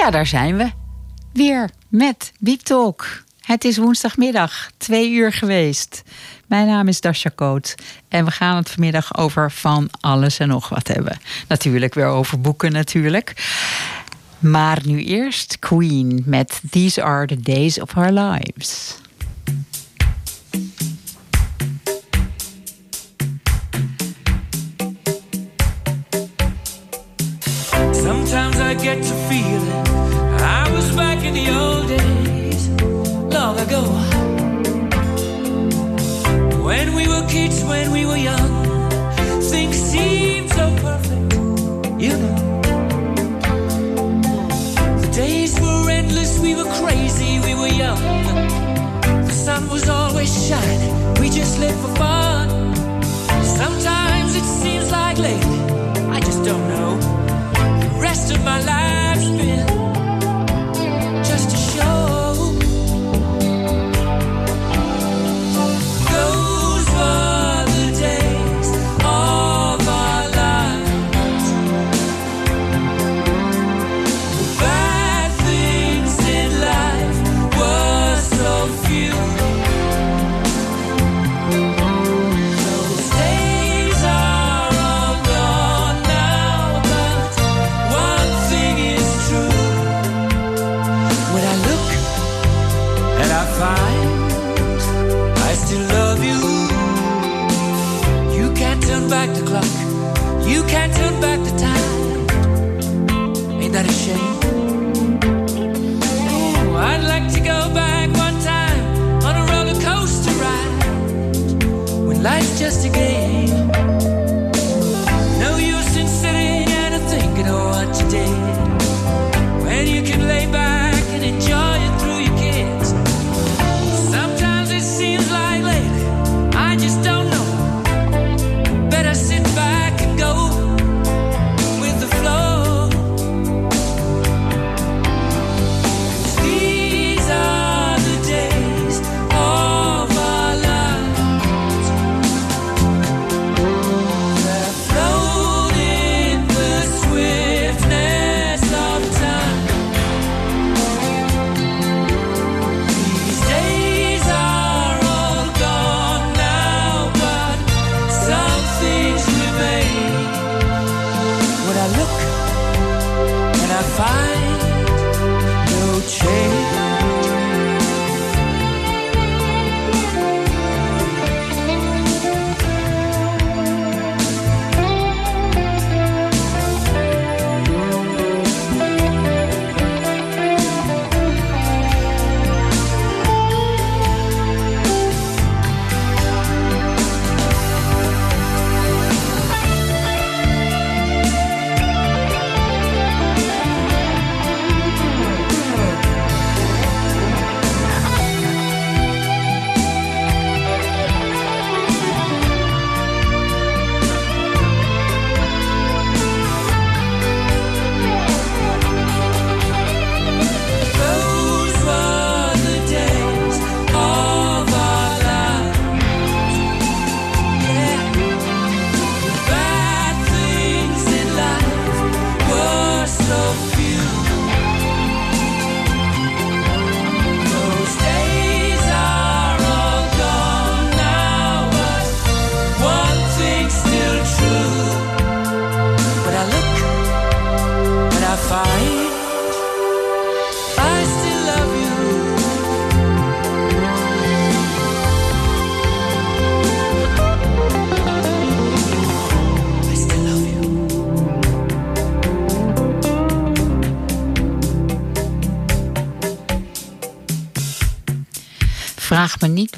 Ja, daar zijn we. Weer met Beep Talk. Het is woensdagmiddag, twee uur geweest. Mijn naam is Dasha Koot. En we gaan het vanmiddag over van alles en nog wat hebben. Natuurlijk weer over boeken natuurlijk. Maar nu eerst Queen met These Are the Days of Our Lives. Sometimes I get to feeling ago. When we were kids, when we were young, things seemed so perfect, you know. The days were endless, we were crazy, we were young. The sun was always shining, we just lived for fun. Sometimes it seems like lately, I just don't know. The rest of my life's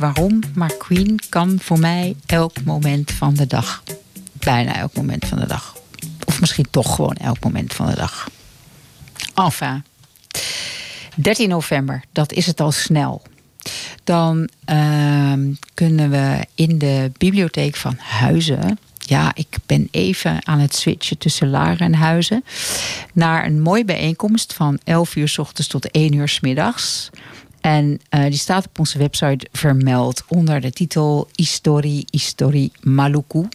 waarom, maar Queen kan voor mij elk moment van de dag. Bijna elk moment van de dag. Of misschien toch gewoon elk moment van de dag. Enfin. 13 november, dat is het al snel. Dan ehm, kunnen we in de bibliotheek van Huizen. Ja, ik ben even aan het switchen tussen Laren en Huizen. Naar een mooie bijeenkomst van 11 uur s ochtends tot 1 uur s middags. En uh, die staat op onze website vermeld onder de titel Historie, Historie Maluku.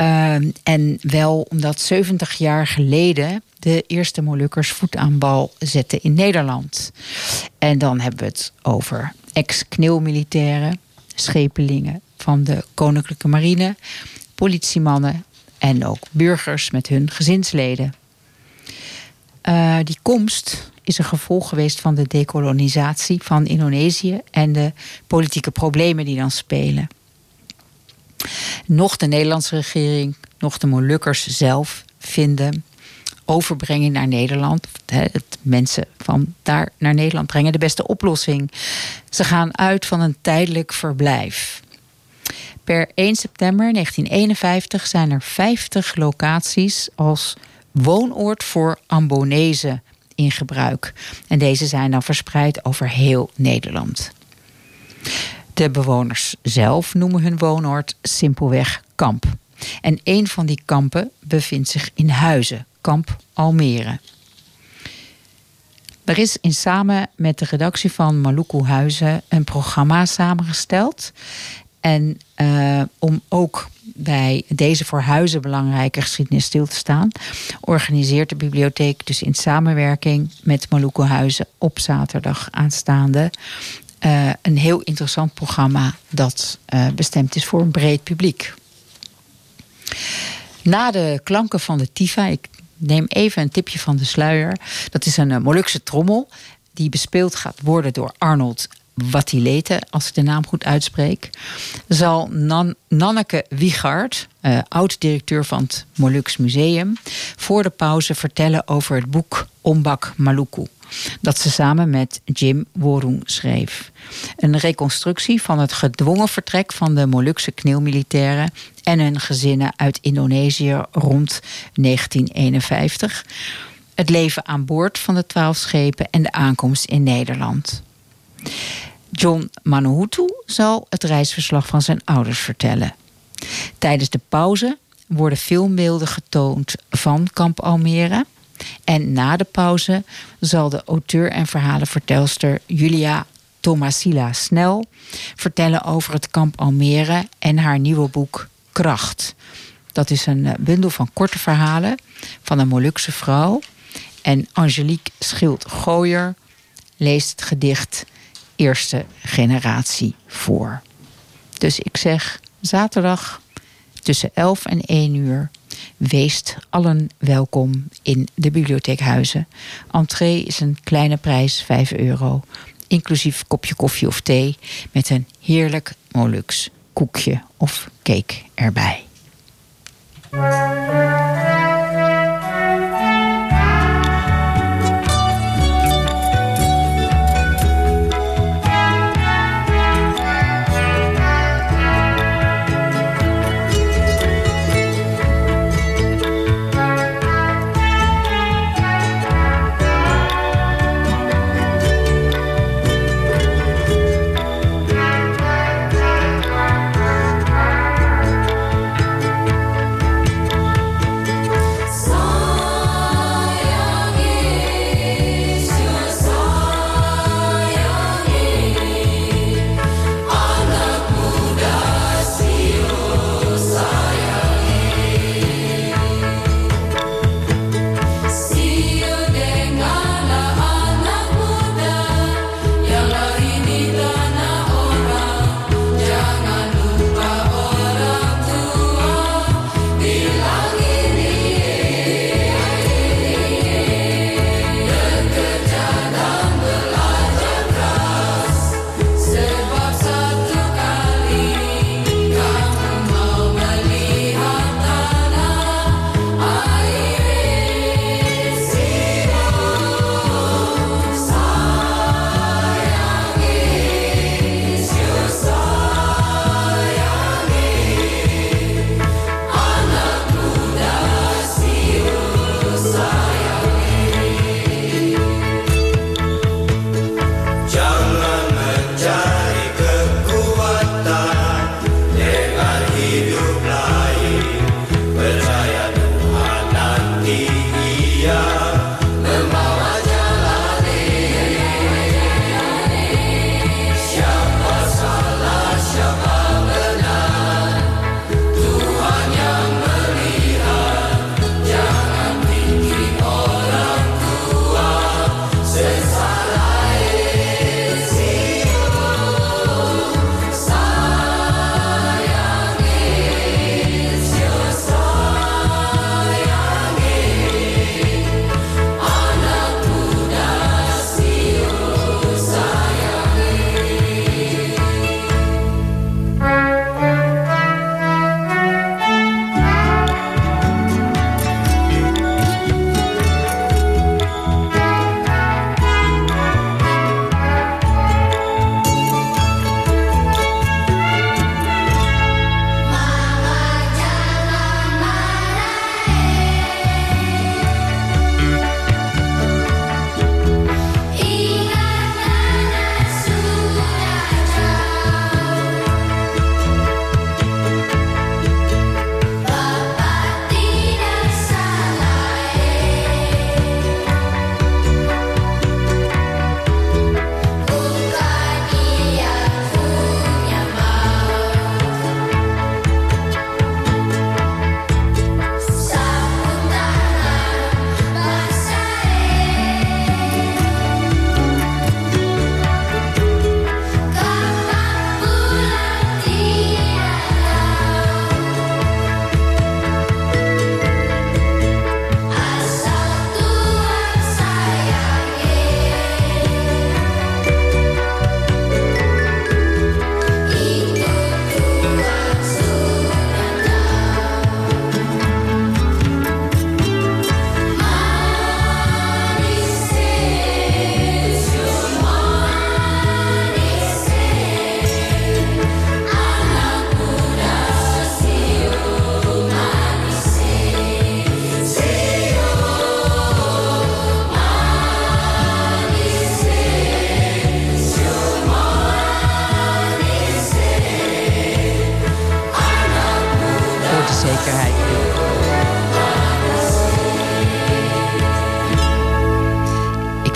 Uh, en wel omdat 70 jaar geleden de eerste Molukkers voet aan bal zetten in Nederland. En dan hebben we het over ex-kneelmilitairen, schepelingen van de Koninklijke Marine, politiemannen en ook burgers met hun gezinsleden. Uh, die komst is een gevolg geweest van de dekolonisatie van Indonesië en de politieke problemen die dan spelen. Nog de Nederlandse regering, nog de Molukkers zelf vinden overbrenging naar Nederland, het mensen van daar naar Nederland brengen, de beste oplossing. Ze gaan uit van een tijdelijk verblijf. Per 1 september 1951 zijn er 50 locaties als woonoord voor Ambonezen in gebruik. En deze zijn dan verspreid over heel Nederland. De bewoners zelf noemen hun woonoord simpelweg kamp. En een van die kampen bevindt zich in Huizen, kamp Almere. Er is in samen met de redactie van Maluku Huizen een programma samengesteld. En uh, om ook bij deze voor huizen belangrijke geschiedenis stil te staan, organiseert de bibliotheek dus in samenwerking met Maluku Huizen op zaterdag aanstaande uh, een heel interessant programma dat uh, bestemd is voor een breed publiek. Na de klanken van de Tifa, ik neem even een tipje van de sluier. Dat is een Molukse trommel die bespeeld gaat worden door Arnold Watilete, als ik de naam goed uitspreek, zal Nan Nanneke Wiegard, uh, oud-directeur van het Molux Museum, voor de pauze vertellen over het boek Ombak Maluku. Dat ze samen met Jim Worung schreef. Een reconstructie van het gedwongen vertrek van de Molukse kneelmilitairen en hun gezinnen uit Indonesië rond 1951. Het leven aan boord van de twaalf schepen en de aankomst in Nederland. John Manuhutu zal het reisverslag van zijn ouders vertellen. Tijdens de pauze worden filmbeelden getoond van kamp Almere. En na de pauze zal de auteur en verhalenvertelster Julia Tomasila Snel vertellen over het kamp Almere en haar nieuwe boek Kracht. Dat is een eh, bundel van korte verhalen van een Molukse vrouw. En Angelique Schild-Gooyer leest het gedicht eerste generatie voor. Dus ik zeg zaterdag tussen 11 en 1 uur. Weest allen welkom in de bibliotheekhuizen. Entree is een kleine prijs, 5 euro. Inclusief kopje koffie of thee met een heerlijk Molux koekje of cake erbij.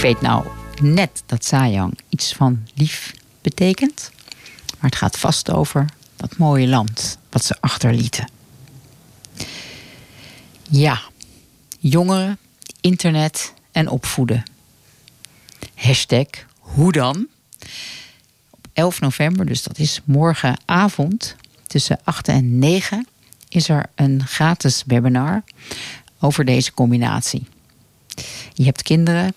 Weet nou net dat Sayang iets van lief betekent. Maar het gaat vast over dat mooie land wat ze achterlieten. Ja, jongeren, internet en opvoeden. Hashtag hoe dan? Op 11 november, dus dat is morgenavond tussen 8 en 9, is er een gratis webinar over deze combinatie. Je hebt kinderen,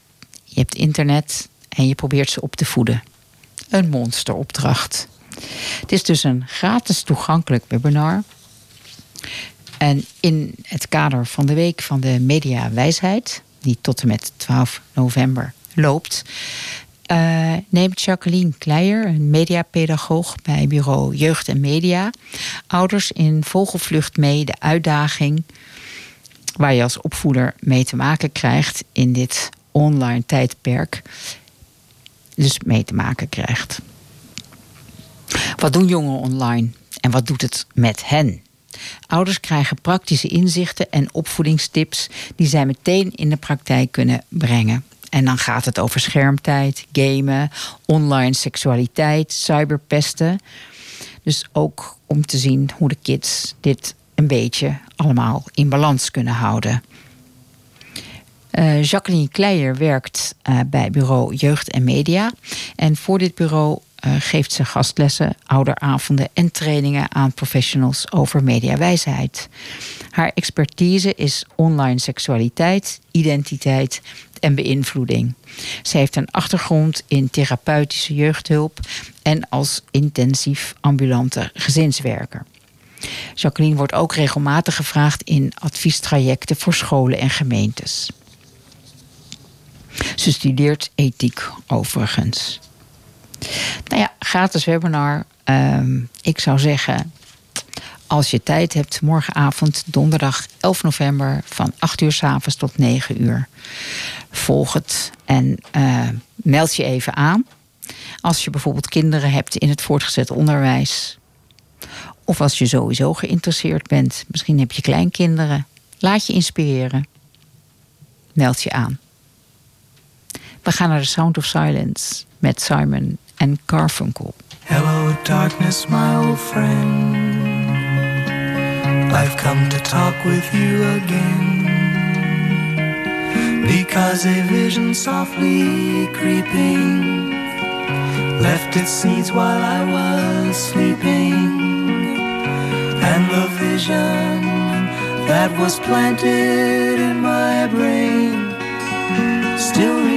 je hebt internet en je probeert ze op te voeden. Een monsteropdracht. Het is dus een gratis toegankelijk webinar. En in het kader van de Week van de Media Wijsheid, die tot en met 12 november loopt, uh, neemt Jacqueline Kleijer, een mediapedagoog bij bureau Jeugd en Media, ouders in vogelvlucht mee de uitdaging waar je als opvoeder mee te maken krijgt in dit online tijdperk. Dus mee te maken krijgt. Wat doen jongeren online en wat doet het met hen? Ouders krijgen praktische inzichten en opvoedingstips die zij meteen in de praktijk kunnen brengen. En dan gaat het over schermtijd, gamen, online seksualiteit, cyberpesten. Dus ook om te zien hoe de kids dit een beetje allemaal in balans kunnen houden. Uh, Jacqueline Kleijer werkt uh, bij bureau Jeugd en Media. En voor dit bureau uh, geeft ze gastlessen, ouderavonden en trainingen aan professionals over mediawijsheid. Haar expertise is online seksualiteit, identiteit en beïnvloeding. Ze heeft een achtergrond in therapeutische jeugdhulp en als intensief ambulante gezinswerker. Jacqueline wordt ook regelmatig gevraagd in adviestrajecten voor scholen en gemeentes. Ze studeert ethiek overigens. Nou ja, gratis webinar. Uh, ik zou zeggen, als je tijd hebt, morgenavond, donderdag 11 november, van 8 uur s avonds tot 9 uur. Volg het en uh, meld je even aan. Als je bijvoorbeeld kinderen hebt in het voortgezet onderwijs. Of als je sowieso geïnteresseerd bent. Misschien heb je kleinkinderen. Laat je inspireren. Meld je aan. We gaan naar The Sound of Silence met Simon en Carfunkel. Hello darkness, my old friend. I've come to talk with you again. Because a vision softly creeping left its seeds while I was sleeping. And the vision that was planted in my brain still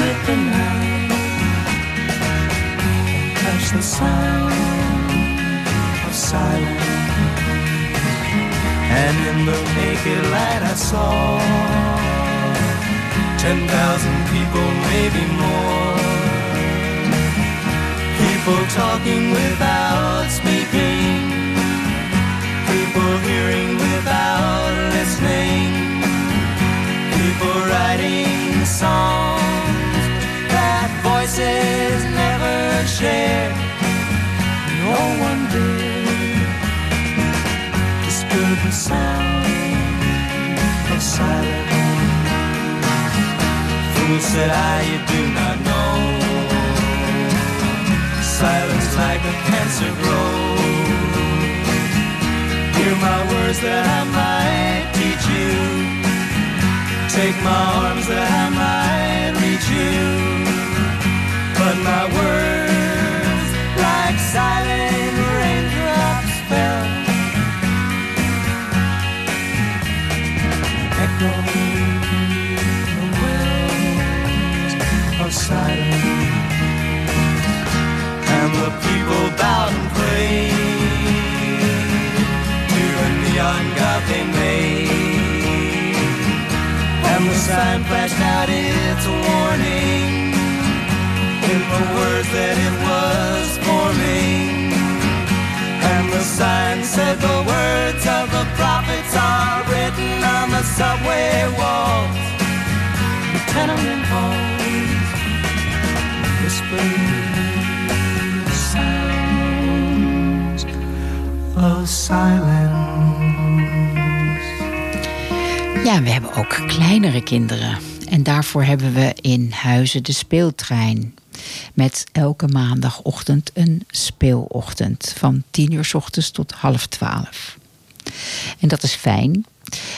split the night and touched the sound of silence. And in the naked light I saw ten thousand people, maybe more. People talking without speaking. People hearing without listening. People writing songs voices never share. No one did disturb the sound of silence. Fool said I, you do not know silence like a cancer grows. Hear my words that I might teach you. Take my arms that I might reach you. But my words, like silent raindrops, fell. Echoing the wells of silence and the people bowed and prayed to the neon god they made. And the sign flashed out its warning in the words that it was forming. And the sign said the words of the prophets are written on the subway walls, the tenement halls, whispering sounds of silence. Ja, we hebben ook kleinere kinderen. En daarvoor hebben we in Huizen de speeltrein. Met elke maandagochtend een speelochtend. Van 10 uur s ochtends tot half 12. En dat is fijn.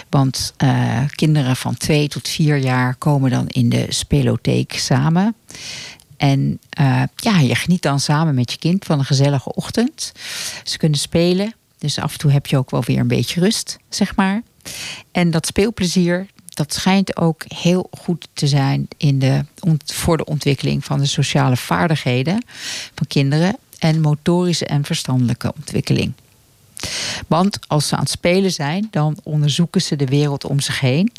Want eh, kinderen van 2 tot 4 jaar komen dan in de spelotheek samen. En eh, ja, je geniet dan samen met je kind van een gezellige ochtend. Ze kunnen spelen. Dus af en toe heb je ook wel weer een beetje rust, zeg maar. En dat speelplezier, dat schijnt ook heel goed te zijn in de, voor de ontwikkeling van de sociale vaardigheden van kinderen en motorische en verstandelijke ontwikkeling. Want als ze aan het spelen zijn, dan onderzoeken ze de wereld om zich heen.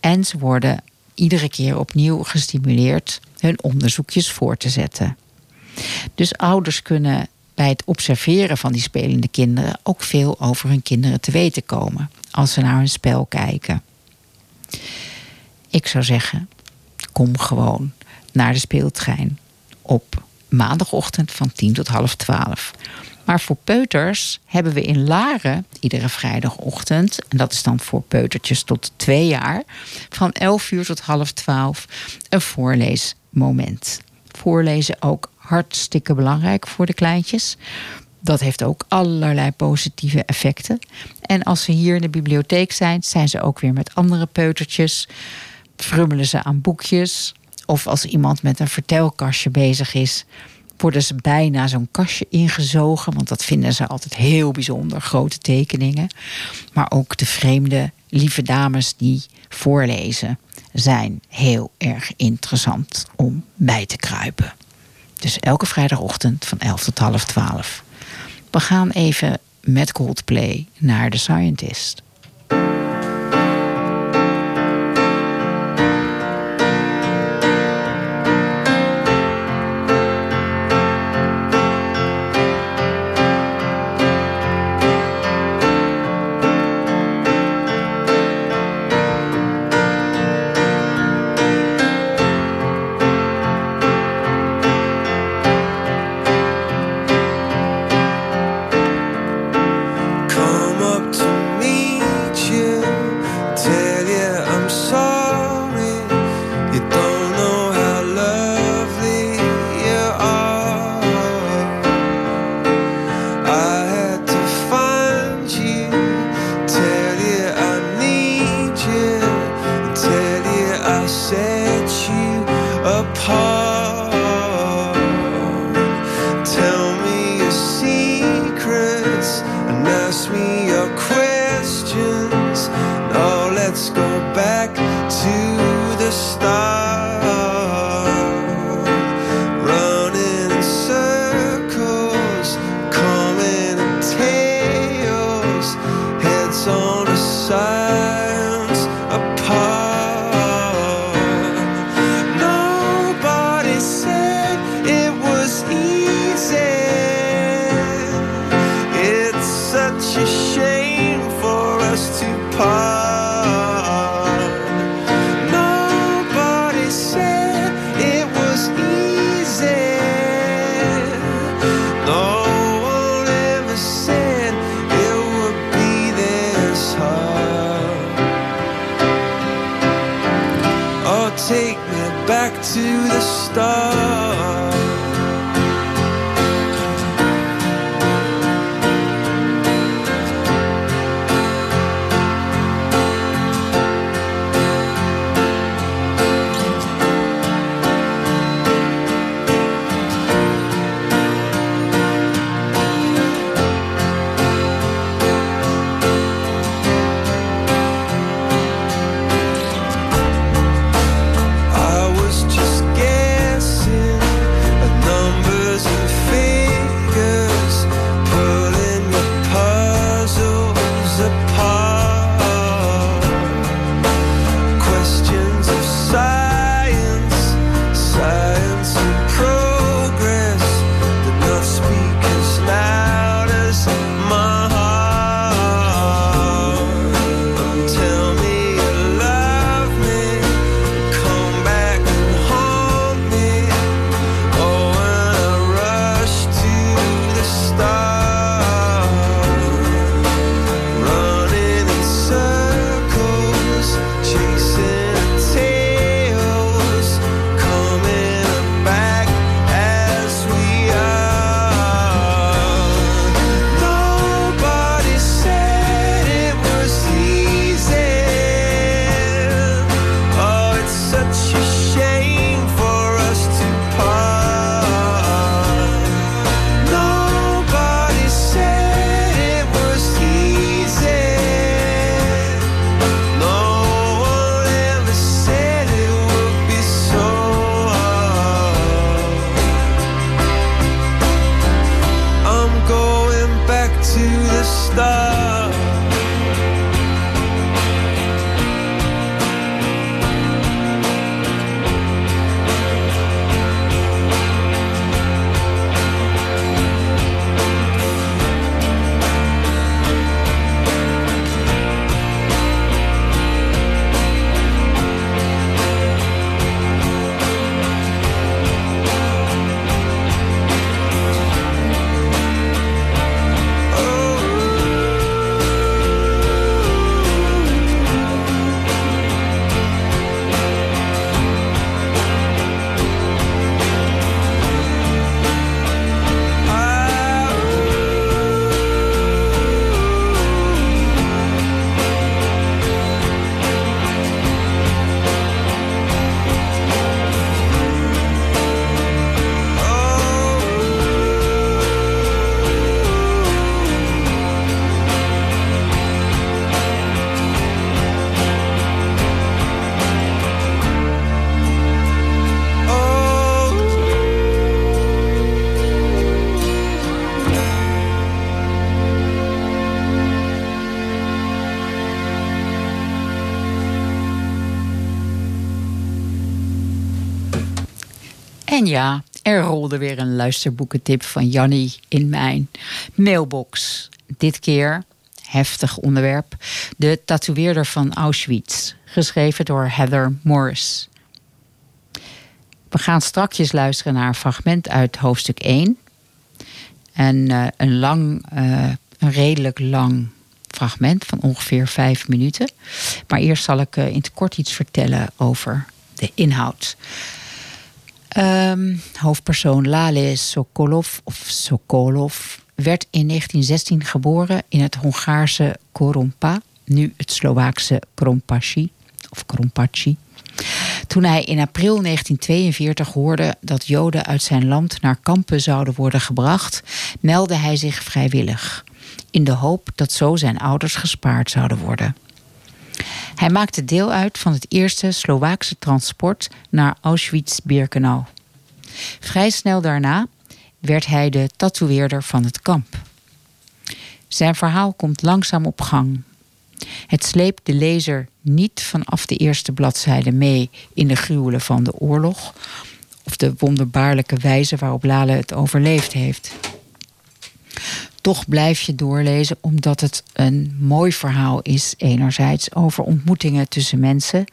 En ze worden iedere keer opnieuw gestimuleerd hun onderzoekjes voor te zetten. Dus ouders kunnen bij het observeren van die spelende kinderen ook veel over hun kinderen te weten komen als ze naar hun spel kijken. Ik zou zeggen, kom gewoon naar de speeltrein op maandagochtend van 10 tot half 12. Maar voor peuters hebben we in Laren iedere vrijdagochtend, en dat is dan voor peutertjes tot twee jaar, van 11 uur tot half 12 een voorleesmoment. Voorlezen ook hartstikke belangrijk voor de kleintjes. Dat heeft ook allerlei positieve effecten. En als ze hier in de bibliotheek zijn, zijn ze ook weer met andere peutertjes. Frummelen ze aan boekjes. Of als iemand met een vertelkastje bezig is, worden ze bijna zo'n kastje ingezogen. Want dat vinden ze altijd heel bijzonder, grote tekeningen. Maar ook de vreemde lieve dames die voorlezen zijn heel erg interessant om bij te kruipen. Dus elke vrijdagochtend van 11 tot half 12. We gaan even met Coldplay naar The Scientist. Ja, er rolde weer een luisterboekentip van Jannie in mijn mailbox. Dit keer, heftig onderwerp, De tatoeëerder van Auschwitz. Geschreven door Heather Morris. We gaan strakjes luisteren naar een fragment uit hoofdstuk 1. En uh, een lang, uh, een redelijk lang fragment van ongeveer vijf minuten. Maar eerst zal ik uh, in het kort iets vertellen over de inhoud. Um, hoofdpersoon Lale Sokolov, of Sokolov, werd in 1916 geboren in het Hongaarse Korompa, nu het Slovaakse Krompachi, of Krompachi. Toen hij in april 1942 hoorde dat Joden uit zijn land naar kampen zouden worden gebracht, meldde hij zich vrijwillig, in de hoop dat zo zijn ouders gespaard zouden worden. Hij maakte deel uit van het eerste Slovaakse transport naar Auschwitz-Birkenau. Vrij snel daarna werd hij de tatoeëerder van het kamp. Zijn verhaal komt langzaam op gang. Het sleept de lezer niet vanaf de eerste bladzijde mee in de gruwelen van de oorlog of de wonderbaarlijke wijze waarop Lale het overleefd heeft. Toch blijf je doorlezen omdat het een mooi verhaal is, enerzijds over ontmoetingen tussen mensen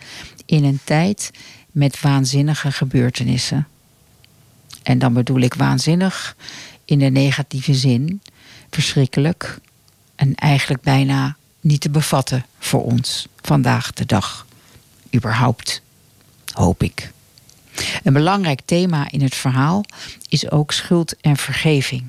in een tijd met waanzinnige gebeurtenissen. En dan bedoel ik waanzinnig in de negatieve zin, verschrikkelijk en eigenlijk bijna niet te bevatten voor ons vandaag de dag. Überhaupt, hoop ik. Een belangrijk thema in het verhaal is ook schuld en vergeving.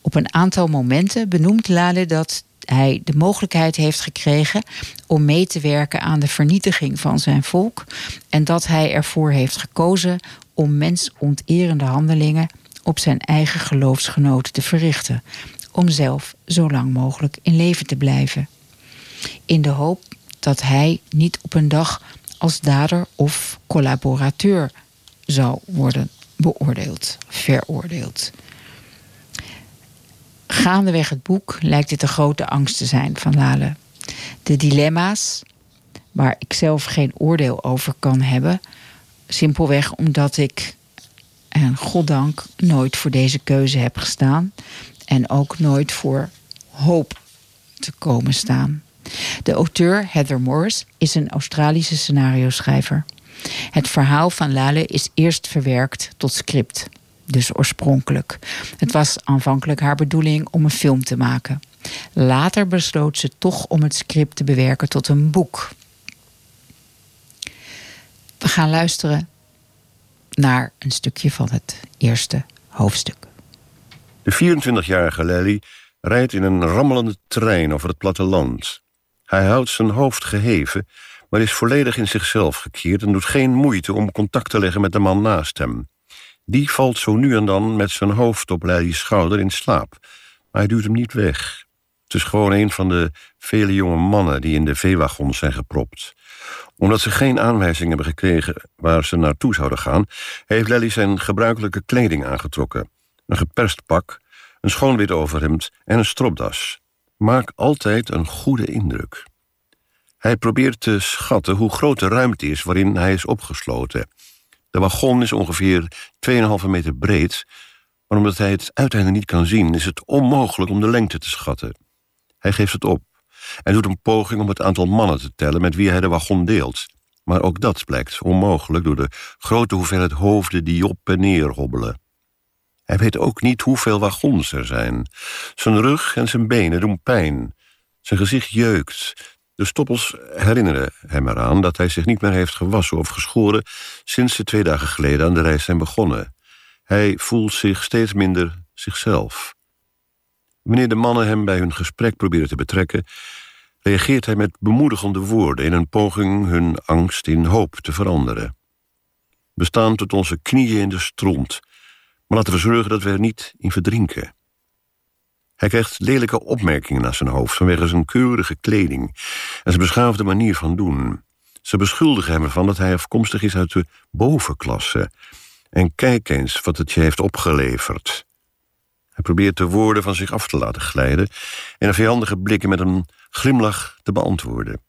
Op een aantal momenten benoemt Lale dat hij de mogelijkheid heeft gekregen om mee te werken aan de vernietiging van zijn volk en dat hij ervoor heeft gekozen om mensonterende handelingen op zijn eigen geloofsgenoten te verrichten, om zelf zo lang mogelijk in leven te blijven. In de hoop dat hij niet op een dag als dader of collaborateur zou worden beoordeeld, veroordeeld. Gaandeweg het boek lijkt dit een grote angst te zijn van Lale. De dilemma's, waar ik zelf geen oordeel over kan hebben, simpelweg omdat ik, en goddank, nooit voor deze keuze heb gestaan en ook nooit voor hoop te komen staan. De auteur Heather Morris is een Australische scenario-schrijver. Het verhaal van Lale is eerst verwerkt tot script dus oorspronkelijk. Het was aanvankelijk haar bedoeling om een film te maken. Later besloot ze toch om het script te bewerken tot een boek. We gaan luisteren naar een stukje van het eerste hoofdstuk. De 24-jarige Lely rijdt in een rammelende trein over het platteland. Hij houdt zijn hoofd geheven, maar is volledig in zichzelf gekeerd en doet geen moeite om contact te leggen met de man naast hem. Die valt zo nu en dan met zijn hoofd op Leili's schouder in slaap. Maar hij duwt hem niet weg. Het is gewoon een van de vele jonge mannen die in de veewagons zijn gepropt. Omdat ze geen aanwijzing hebben gekregen waar ze naartoe zouden gaan, heeft Lely zijn gebruikelijke kleding aangetrokken: een geperst pak, een schoon wit overhemd en een stropdas. Maak altijd een goede indruk. Hij probeert te schatten hoe groot de ruimte is waarin hij is opgesloten. De wagon is ongeveer 2,5 meter breed, maar omdat hij het uiteinde niet kan zien, is het onmogelijk om de lengte te schatten. Hij geeft het op en doet een poging om het aantal mannen te tellen met wie hij de wagon deelt. Maar ook dat blijkt onmogelijk door de grote hoeveelheid hoofden die op en neer hobbelen. Hij weet ook niet hoeveel wagons er zijn. Zijn rug en zijn benen doen pijn. Zijn gezicht jeukt. De stoppels herinneren hem eraan dat hij zich niet meer heeft gewassen of geschoren sinds ze twee dagen geleden aan de reis zijn begonnen. Hij voelt zich steeds minder zichzelf. Wanneer de mannen hem bij hun gesprek proberen te betrekken, reageert hij met bemoedigende woorden in een poging hun angst in hoop te veranderen. We staan tot onze knieën in de stront, maar laten we zorgen dat we er niet in verdrinken. Hij krijgt lelijke opmerkingen naar zijn hoofd vanwege zijn keurige kleding en zijn beschaafde manier van doen. Ze beschuldigen hem ervan dat hij afkomstig is uit de bovenklasse. En kijk eens wat het je heeft opgeleverd. Hij probeert de woorden van zich af te laten glijden en een vijandige blikken met een glimlach te beantwoorden.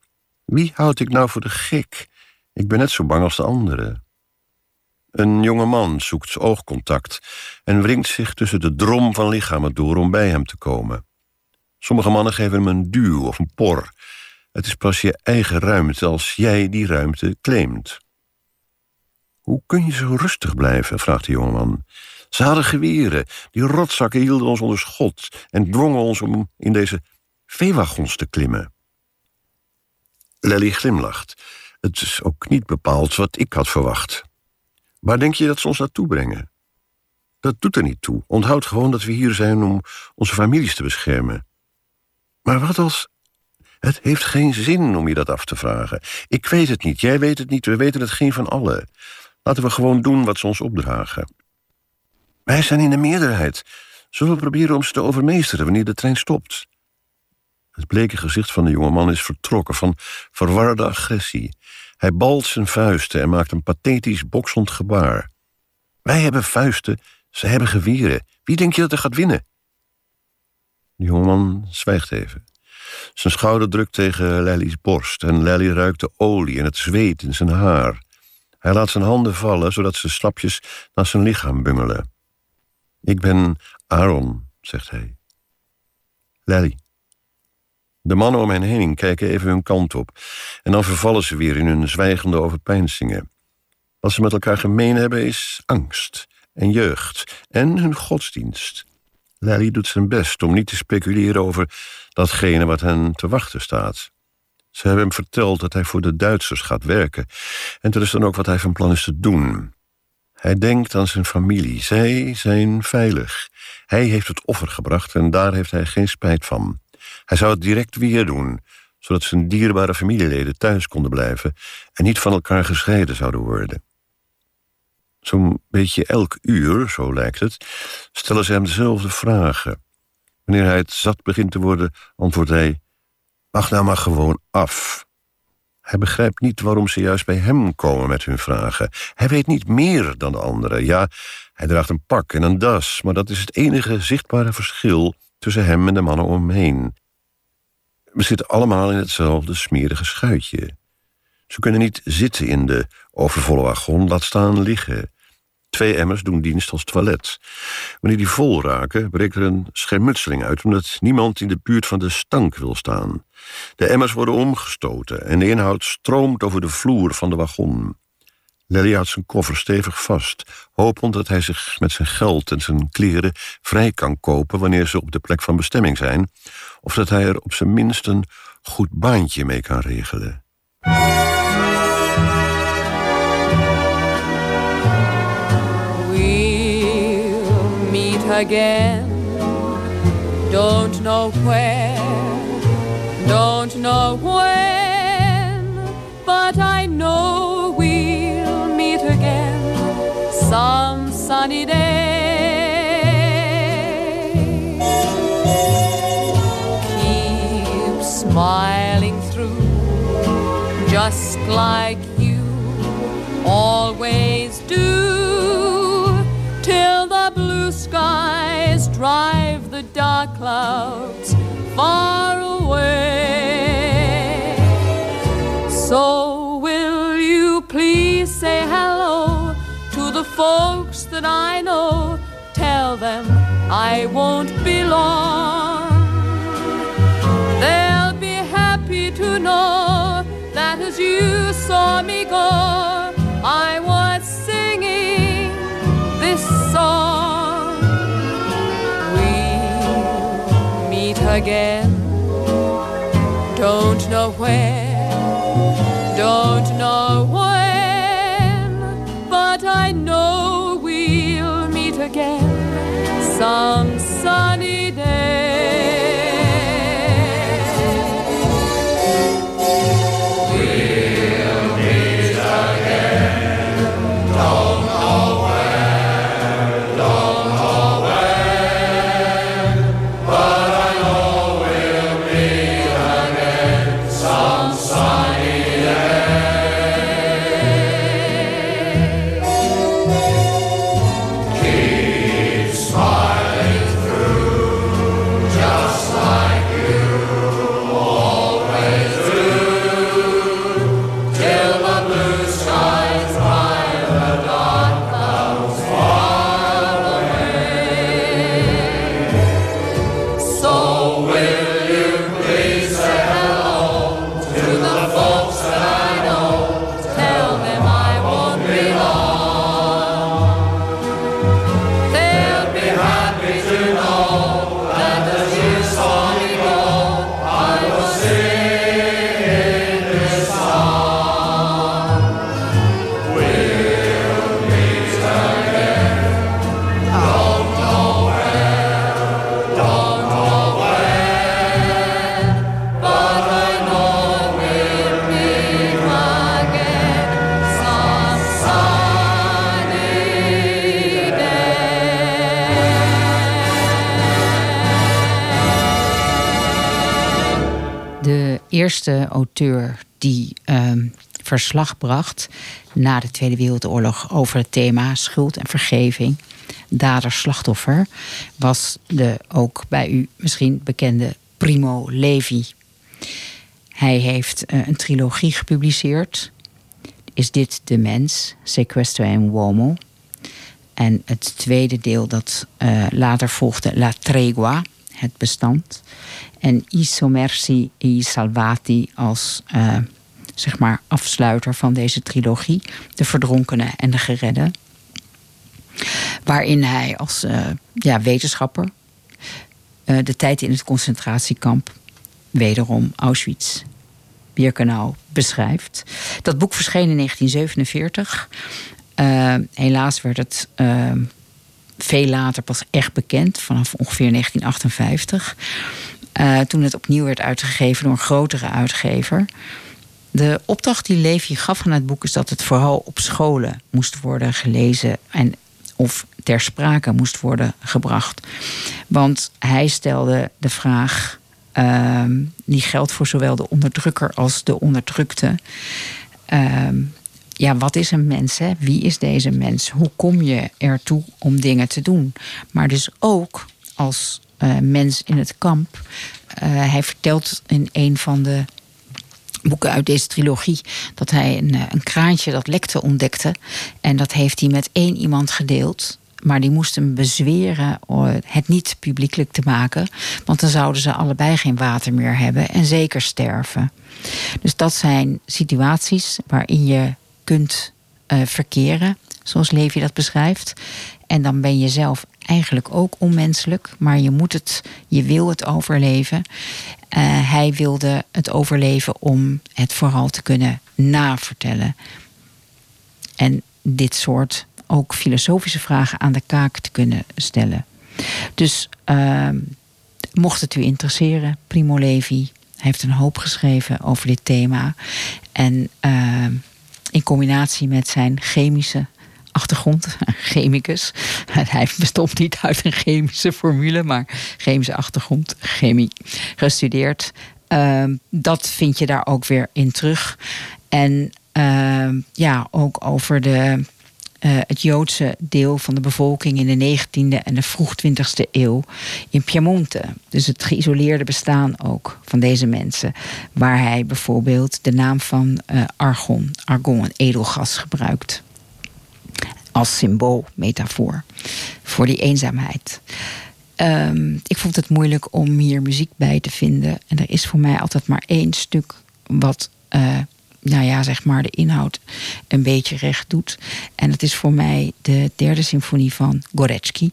Wie houd ik nou voor de gek? Ik ben net zo bang als de anderen. Een jonge man zoekt oogcontact en wringt zich tussen de drom van lichamen door om bij hem te komen. Sommige mannen geven hem een duw of een por. Het is pas je eigen ruimte als jij die ruimte claimt. Hoe kun je zo rustig blijven? vraagt de jongeman. Ze hadden geweren. Die rotzakken hielden ons onder schot en dwongen ons om in deze veewagons te klimmen. Lely glimlacht. Het is ook niet bepaald wat ik had verwacht. Waar denk je dat ze ons naartoe brengen? Dat doet er niet toe. Onthoud gewoon dat we hier zijn om onze families te beschermen. Maar wat als. Het heeft geen zin om je dat af te vragen. Ik weet het niet, jij weet het niet, we weten het geen van allen. Laten we gewoon doen wat ze ons opdragen. Wij zijn in de meerderheid. Zullen we proberen om ze te overmeesteren wanneer de trein stopt? Het bleke gezicht van de jongeman is vertrokken van verwarde agressie. Hij balt zijn vuisten en maakt een pathetisch boksend gebaar. Wij hebben vuisten, ze hebben geweren. Wie denk je dat er gaat winnen? De jongeman zwijgt even. Zijn schouder drukt tegen Lely's borst en Lely ruikt de olie en het zweet in zijn haar. Hij laat zijn handen vallen, zodat ze slapjes naar zijn lichaam bungelen. Ik ben Aaron, zegt hij. Lely. De mannen om hen heen kijken even hun kant op. En dan vervallen ze weer in hun zwijgende overpeinzingen. Wat ze met elkaar gemeen hebben is angst en jeugd en hun godsdienst. Lely doet zijn best om niet te speculeren over datgene wat hen te wachten staat. Ze hebben hem verteld dat hij voor de Duitsers gaat werken. En dat is dan ook wat hij van plan is te doen. Hij denkt aan zijn familie. Zij zijn veilig. Hij heeft het offer gebracht en daar heeft hij geen spijt van. Hij zou het direct weer doen, zodat zijn dierbare familieleden thuis konden blijven en niet van elkaar gescheiden zouden worden. Zo'n beetje elk uur, zo lijkt het, stellen ze hem dezelfde vragen. Wanneer hij het zat begint te worden, antwoordt hij: Wacht nou maar gewoon af. Hij begrijpt niet waarom ze juist bij hem komen met hun vragen. Hij weet niet meer dan de anderen. Ja, hij draagt een pak en een das, maar dat is het enige zichtbare verschil tussen hem en de mannen om hem heen. We zitten allemaal in hetzelfde smerige schuitje. Ze kunnen niet zitten in de overvolle wagon, laat staan liggen. Twee emmers doen dienst als toilet. Wanneer die vol raken, breekt er een schermutseling uit... omdat niemand in de buurt van de stank wil staan. De emmers worden omgestoten en de inhoud stroomt over de vloer van de wagon. Lely houdt zijn koffer stevig vast, hopend dat hij zich met zijn geld en zijn kleren vrij kan kopen wanneer ze op de plek van bestemming zijn, of dat hij er op zijn minst een goed baantje mee kan regelen. We'll meet again. Don't know where, don't know when, some sunny day. Keep smiling through, just like you always do, till the blue skies drive the dark clouds far away. So folks that I know, tell them I won't be long. They'll be happy to know that as you saw me go, I was singing this song. We'll meet again. Don't know where, eerste auteur die ehm, verslag bracht na de Tweede Wereldoorlog over het thema schuld en vergeving, dader-slachtoffer, was de ook bij u misschien bekende Primo Levi. Hij heeft eh, een trilogie gepubliceerd. Is dit de mens? Sequestro en Uomo. En het tweede deel dat eh, later volgde, La Tregua, het bestand. En I Sommersi e Salvati als eh, zeg maar afsluiter van deze trilogie. De verdronkenen en de geredden. Waarin hij als eh, ja, wetenschapper eh, de tijd in het concentratiekamp, wederom Auschwitz, Birkenau, beschrijft. Dat boek verscheen in 1947. Eh, helaas werd het veel later pas echt bekend, vanaf ongeveer 1958. Eh, toen het opnieuw werd uitgegeven door een grotere uitgever. De opdracht die Levi gaf aan het boek is dat het vooral op scholen moest worden gelezen en of ter sprake moest worden gebracht. Want hij stelde de vraag, ehm, die geldt voor zowel de onderdrukker als de onderdrukte. Ehm, ja, wat is een mens? Hè? Wie is deze mens? Hoe kom je ertoe om dingen te doen? Maar dus ook als eh, mens in het kamp. Eh, hij vertelt in een van de boeken uit deze trilogie dat hij een, eh, een kraantje dat lekte ontdekte. En dat heeft hij met één iemand gedeeld. Maar die moest hem bezweren het niet publiekelijk te maken. Want dan zouden ze allebei geen water meer hebben en zeker sterven. Dus dat zijn situaties waarin je kunt eh, verkeren, zoals Levi dat beschrijft. En dan ben je zelf eigenlijk ook onmenselijk, maar je moet het, je wil het overleven. Eh, hij wilde het overleven om het vooral te kunnen navertellen. En dit soort ook filosofische vragen aan de kaak te kunnen stellen. Dus ehm, mocht het u interesseren, Primo Levi heeft een hoop geschreven over dit thema. En ehm, in combinatie met zijn chemische achtergrond, chemicus. Hij bestond niet uit een chemische formule, maar chemische achtergrond, chemie gestudeerd. Ehm, dat vind je daar ook weer in terug. En ehm, ja, ook over de, eh, het Joodse deel van de bevolking in de 19e en de vroeg 20e eeuw in Piemonte. Dus het geïsoleerde bestaan ook van deze mensen. Waar hij bijvoorbeeld de naam van eh, argon, argon, een edelgas gebruikt. als symbool, metafoor voor die eenzaamheid. Ehm, ik vond het moeilijk om hier muziek bij te vinden. En er is voor mij altijd maar één stuk wat, eh, nou ja, zeg maar de inhoud een beetje recht doet. En dat is voor mij de derde symfonie van Gorecki.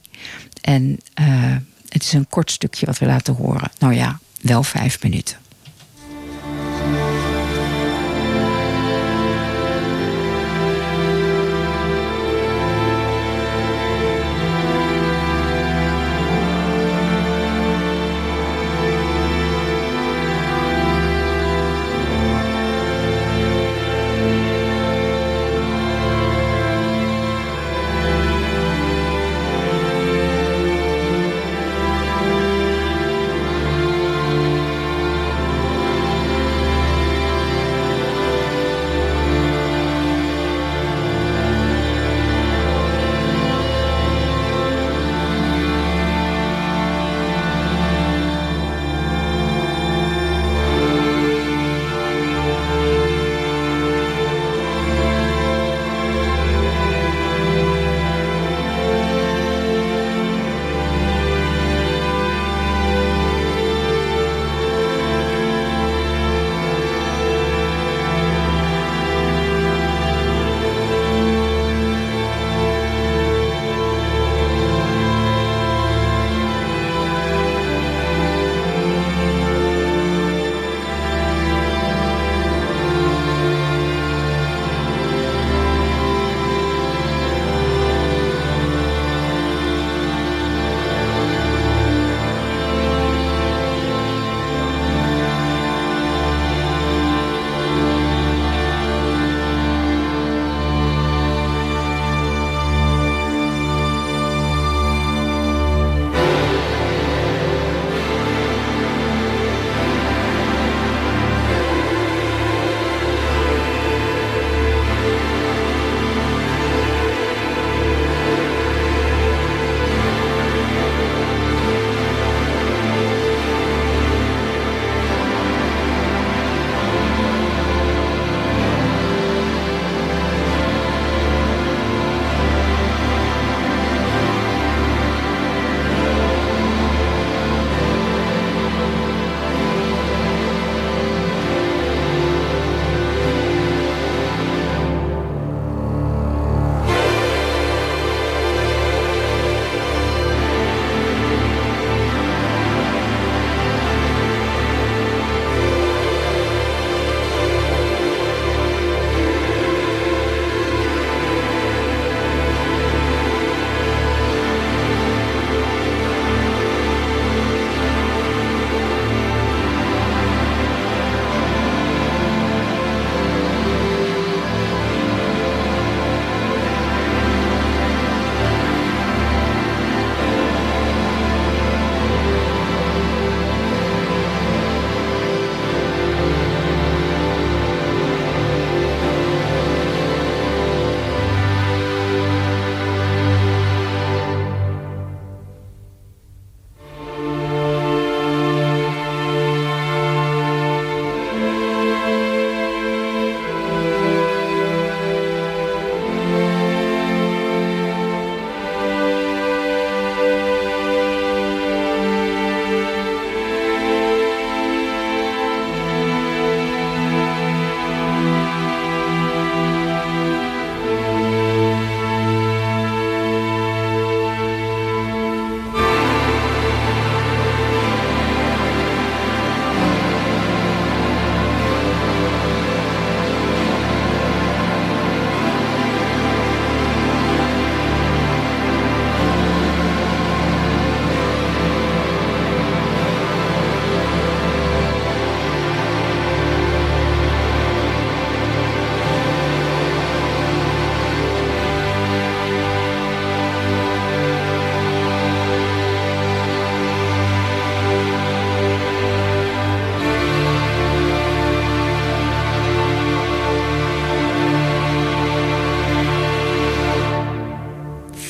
En eh, het is een kort stukje wat we laten horen. Nou ja, wel vijf minuten.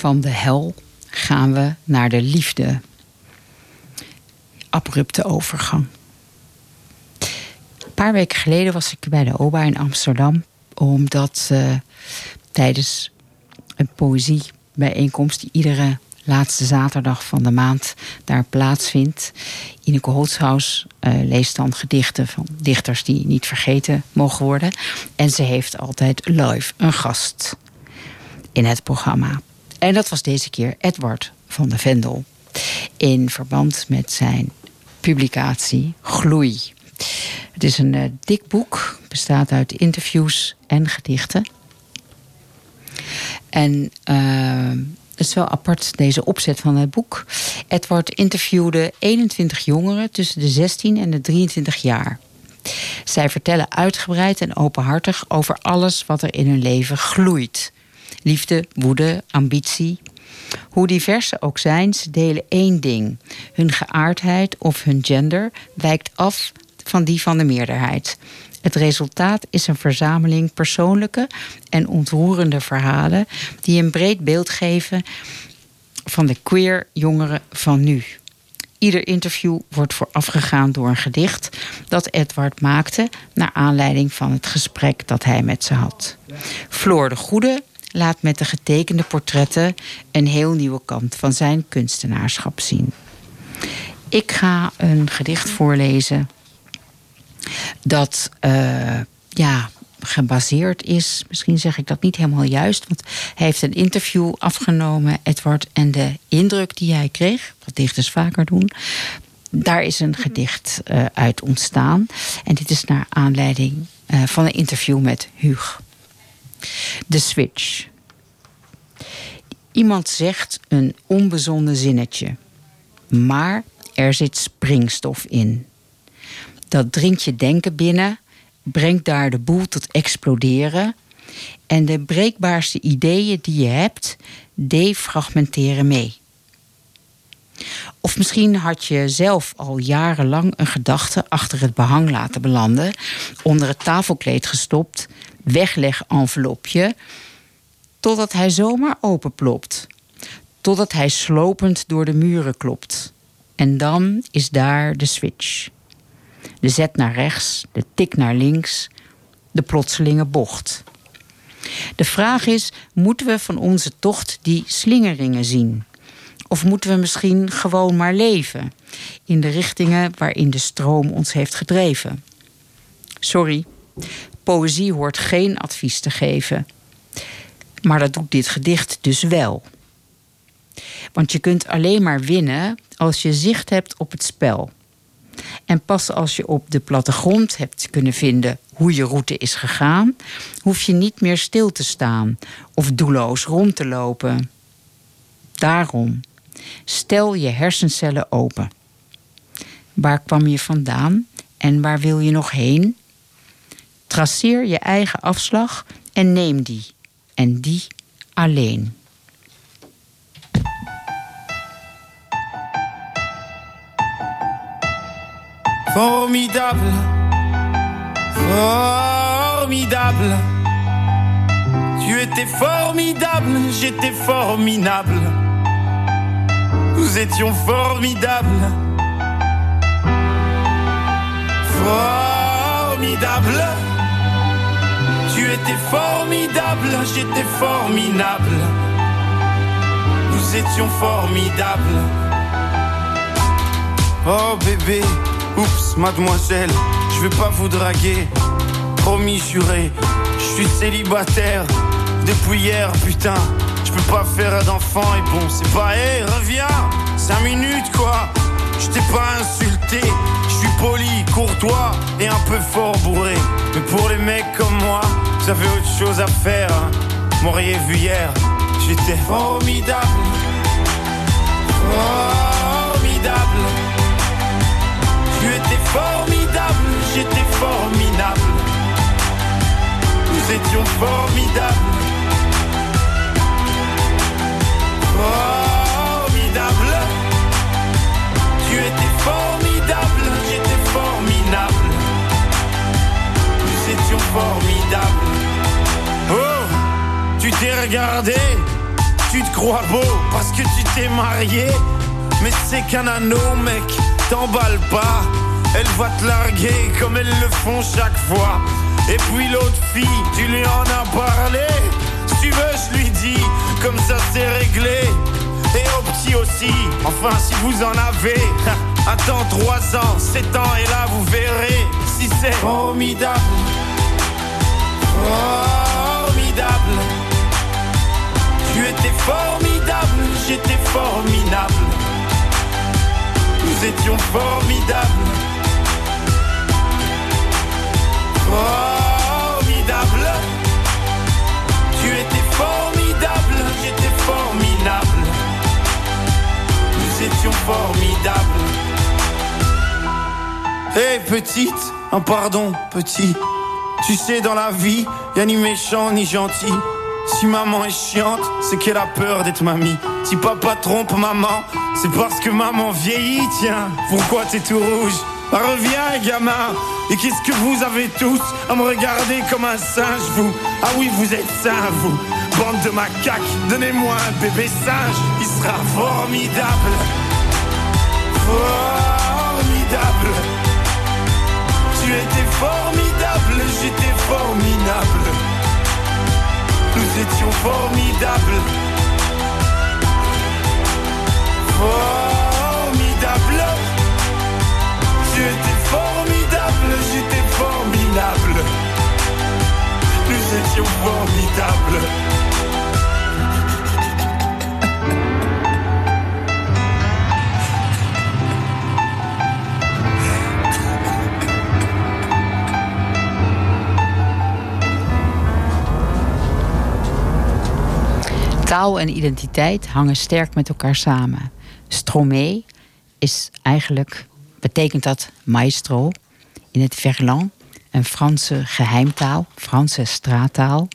Van de hel gaan we naar de liefde. Abrupte overgang. Een paar weken geleden was ik bij de OBA in Amsterdam, omdat uh, tijdens een poëziebijeenkomst die iedere laatste zaterdag van de maand daar plaatsvindt. Ineke Holzhaus uh, leest dan gedichten van dichters die niet vergeten mogen worden. En ze heeft altijd live een gast in het programma. En dat was deze keer Edward van de Vendel. In verband met zijn publicatie Gloei. Het is een uh, dik boek, bestaat uit interviews en gedichten. En uh, het is wel apart, deze opzet van het boek. Edward interviewde 21 jongeren tussen de 16 en de 23 jaar. Zij vertellen uitgebreid en openhartig over alles wat er in hun leven gloeit. Liefde, woede, ambitie. Hoe divers ze ook zijn, ze delen één ding. Hun geaardheid of hun gender wijkt af van die van de meerderheid. Het resultaat is een verzameling persoonlijke en ontroerende verhalen die een breed beeld geven van de queer jongeren van nu. Ieder interview wordt voorafgegaan door een gedicht dat Edward maakte naar aanleiding van het gesprek dat hij met ze had. Floor de Goede laat met de getekende portretten een heel nieuwe kant van zijn kunstenaarschap zien. Ik ga een gedicht voorlezen dat uh, ja, gebaseerd is. Misschien zeg ik dat niet helemaal juist, want hij heeft een interview afgenomen, Edward, en de indruk die hij kreeg, wat dichters vaker doen, daar is een gedicht uh, uit ontstaan. En dit is naar aanleiding uh, van een interview met Huug. De switch. Iemand zegt een onbezonnen zinnetje, maar er zit springstof in. Dat dringt je denken binnen, brengt daar de boel tot exploderen. En de breekbaarste ideeën die je hebt, defragmenteren mee. Of misschien had je zelf al jarenlang een gedachte achter het behang laten belanden, onder het tafelkleed gestopt, wegleg-envelopje, totdat hij zomaar openplopt, totdat hij slopend door de muren klopt. En dan is daar de switch. De zet naar rechts, de tik naar links, de plotselinge bocht. De vraag is: moeten we van onze tocht die slingeringen zien? Of moeten we misschien gewoon maar leven in de richtingen waarin de stroom ons heeft gedreven? Sorry, poëzie hoort geen advies te geven. Maar dat doet dit gedicht dus wel. Want je kunt alleen maar winnen als je zicht hebt op het spel. En pas als je op de plattegrond hebt kunnen vinden hoe je route is gegaan, hoef je niet meer stil te staan of doelloos rond te lopen. Daarom, stel je hersencellen open. Waar kwam je vandaan en waar wil je nog heen? Traceer je eigen afslag en neem die. En die alleen. Formidable, formidable. Tu étais formidable, j'étais formidable. Nous étions formidables. Formidable. Tu étais formidable, j'étais formidable. Nous étions formidables. Oh bébé. Oups, mademoiselle, je vais pas vous draguer. Promis, juré, je suis célibataire depuis hier, putain. Je peux pas faire d'enfant et bon, c'est pas, hé, reviens, 5 minutes quoi. Je t'ai pas insulté, je suis poli, courtois et un peu fort bourré. Mais pour les mecs comme moi, avez autre chose à faire. Hein. M'auriez vu hier, j'étais formidable. Formidable. Tu étais formidable, j'étais formidable. Nous étions formidables. Formidable. Tu étais formidable, j'étais formidable. Étions formidables. Oh, tu t'es regardé, tu te crois beau parce que tu t'es marié. Mais c'est qu'un anneau, mec t'emballe pas. Elle va te larguer comme elles le font chaque fois. Et puis l'autre fille, tu lui en as parlé. Si tu veux, je lui dis, comme ça c'est réglé. Et aux petits aussi, enfin si vous en avez. Attends 3 ans, 7 ans et là vous verrez si c'est formidable. Formidable. Tu étais formidable, j'étais formidable. Nous étions formidables. Formidable. Tu étais formidable, j'étais formidable. Nous étions formidables. Hé petite, un pardon petit. Tu sais dans la vie, y a ni méchant ni gentil. Si maman est chiante, c'est qu'elle a peur d'être mamie. Si papa trompe maman, c'est parce que maman vieillit, tiens. Pourquoi t'es tout rouge? Bah reviens gamin. Et qu'est-ce que vous avez tous à me regarder comme un singe, vous? Ah oui, vous êtes sains, vous. Bande de macaques, donnez-moi un bébé singe, il sera formidable. Formidable. Tu étais formidable, j'étais formidable. Nous étions formidables. Formidable. Tu étais formidable, j'étais formidable. Nous étions formidables. Taal en identiteit hangen sterk met elkaar samen. Stromé is eigenlijk, betekent dat maestro in het verlan, een Franse geheimtaal, Franse straattaal.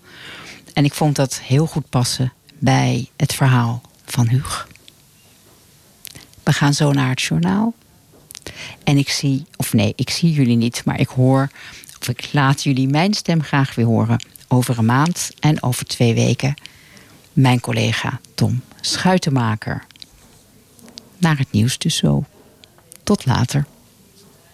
En ik vond dat heel goed passen bij het verhaal van Huug. We gaan zo naar het journaal. En ik zie, of nee, ik zie jullie niet, maar ik hoor, of ik laat jullie mijn stem graag weer horen over een maand en over twee weken mijn collega Tom Schuitenmaker. Naar het nieuws dus zo. Tot later.